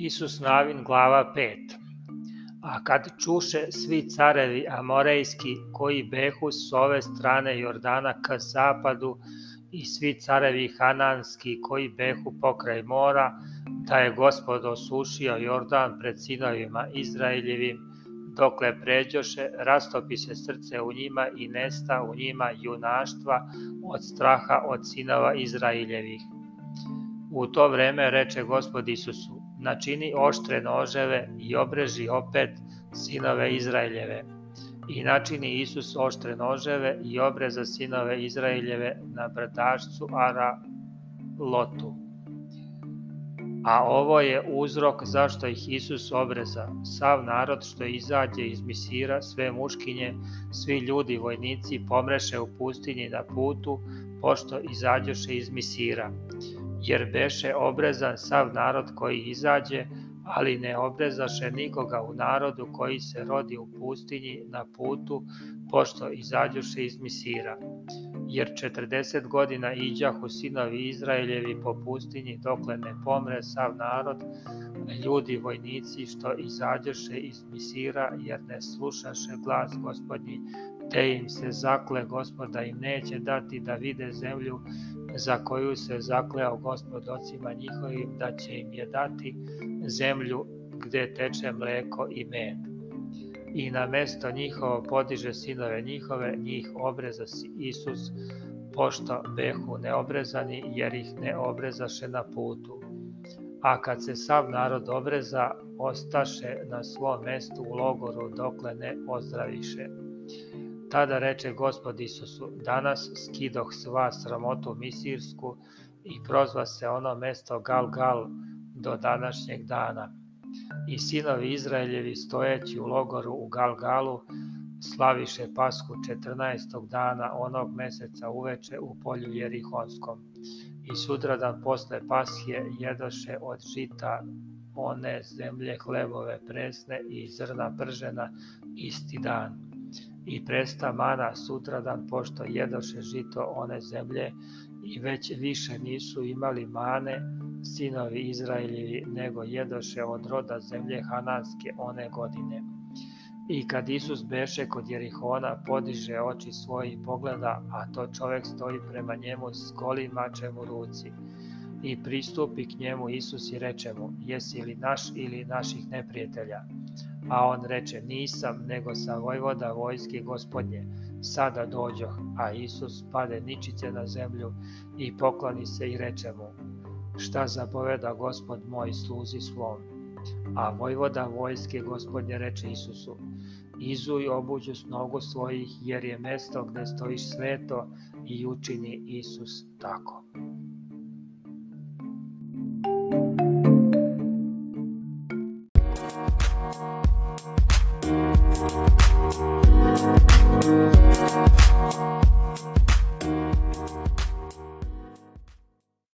Isus Navin glava 5 A kad čuše svi carevi Amorejski koji behu s ove strane Jordana ka zapadu i svi carevi Hananski koji behu pokraj mora, da je gospod osušio Jordan pred sinovima Izraeljevim, dokle pređoše, rastopi se srce u njima i nesta u njima junaštva od straha od sinova Izraeljevih. U to vreme reče gospod Isusu, načini oštre noževe i obreži opet sinove Izraeljeve. I načini Isus oštre noževe i obreza sinove Izraeljeve na brdašcu Ara Lotu. A ovo je uzrok zašto ih Isus obreza. Sav narod što izađe iz Misira, sve muškinje, svi ljudi vojnici pomreše u pustinji na putu, pošto izađoše iz Misira jer beše obrezan sav narod koji izađe, ali ne obrezaše nikoga u narodu koji se rodi u pustinji na putu, pošto izađuše iz Misira. Jer 40 godina iđahu sinovi Izraeljevi po pustinji dokle ne pomre sav narod, ljudi vojnici što izađoše iz Misira, jer ne slušaše glas gospodnji, te im se zakle gospoda im neće dati da vide zemlju za koju se zakleo gospod ocima njihovim da će im je dati zemlju gde teče mleko i med. I na mesto njihovo podiže sinove njihove, njih obreza Isus, pošto behu neobrezani, jer ih ne obrezaše na putu. A kad se sav narod obreza, ostaše na svom mestu u logoru dokle ne ozdraviše. Tada reče gospod Isusu, danas skidoh sva sramotu misirsku i prozva se ono mesto Galgal do današnjeg dana. I sinovi Izraeljevi stojeći u logoru u Galgalu slaviše pasku 14. dana onog meseca uveče u polju Jerihonskom. I sutradan posle paschije jedoše od žita one zemlje hlebove presne i zrna pržena isti dan i presta mana sutradan pošto jedoše žito one zemlje i već više nisu imali mane sinovi Izraeljevi nego jedoše od roda zemlje Hananske one godine. I kad Isus beše kod Jerihona, podiže oči svoje i pogleda, a to čovek stoji prema njemu s golim mačem u ruci. I pristupi k njemu Isus i reče mu, jesi li naš ili naših neprijatelja? A on reče, nisam, nego sam vojvoda vojske gospodnje. Sada dođoh, a Isus pade ničice na zemlju i pokloni se i reče mu, šta zapoveda gospod moj sluzi svom. A vojvoda vojske gospodnje reče Isusu, izuj obuđu s nogu svojih, jer je mesto gde stojiš sveto i učini Isus tako.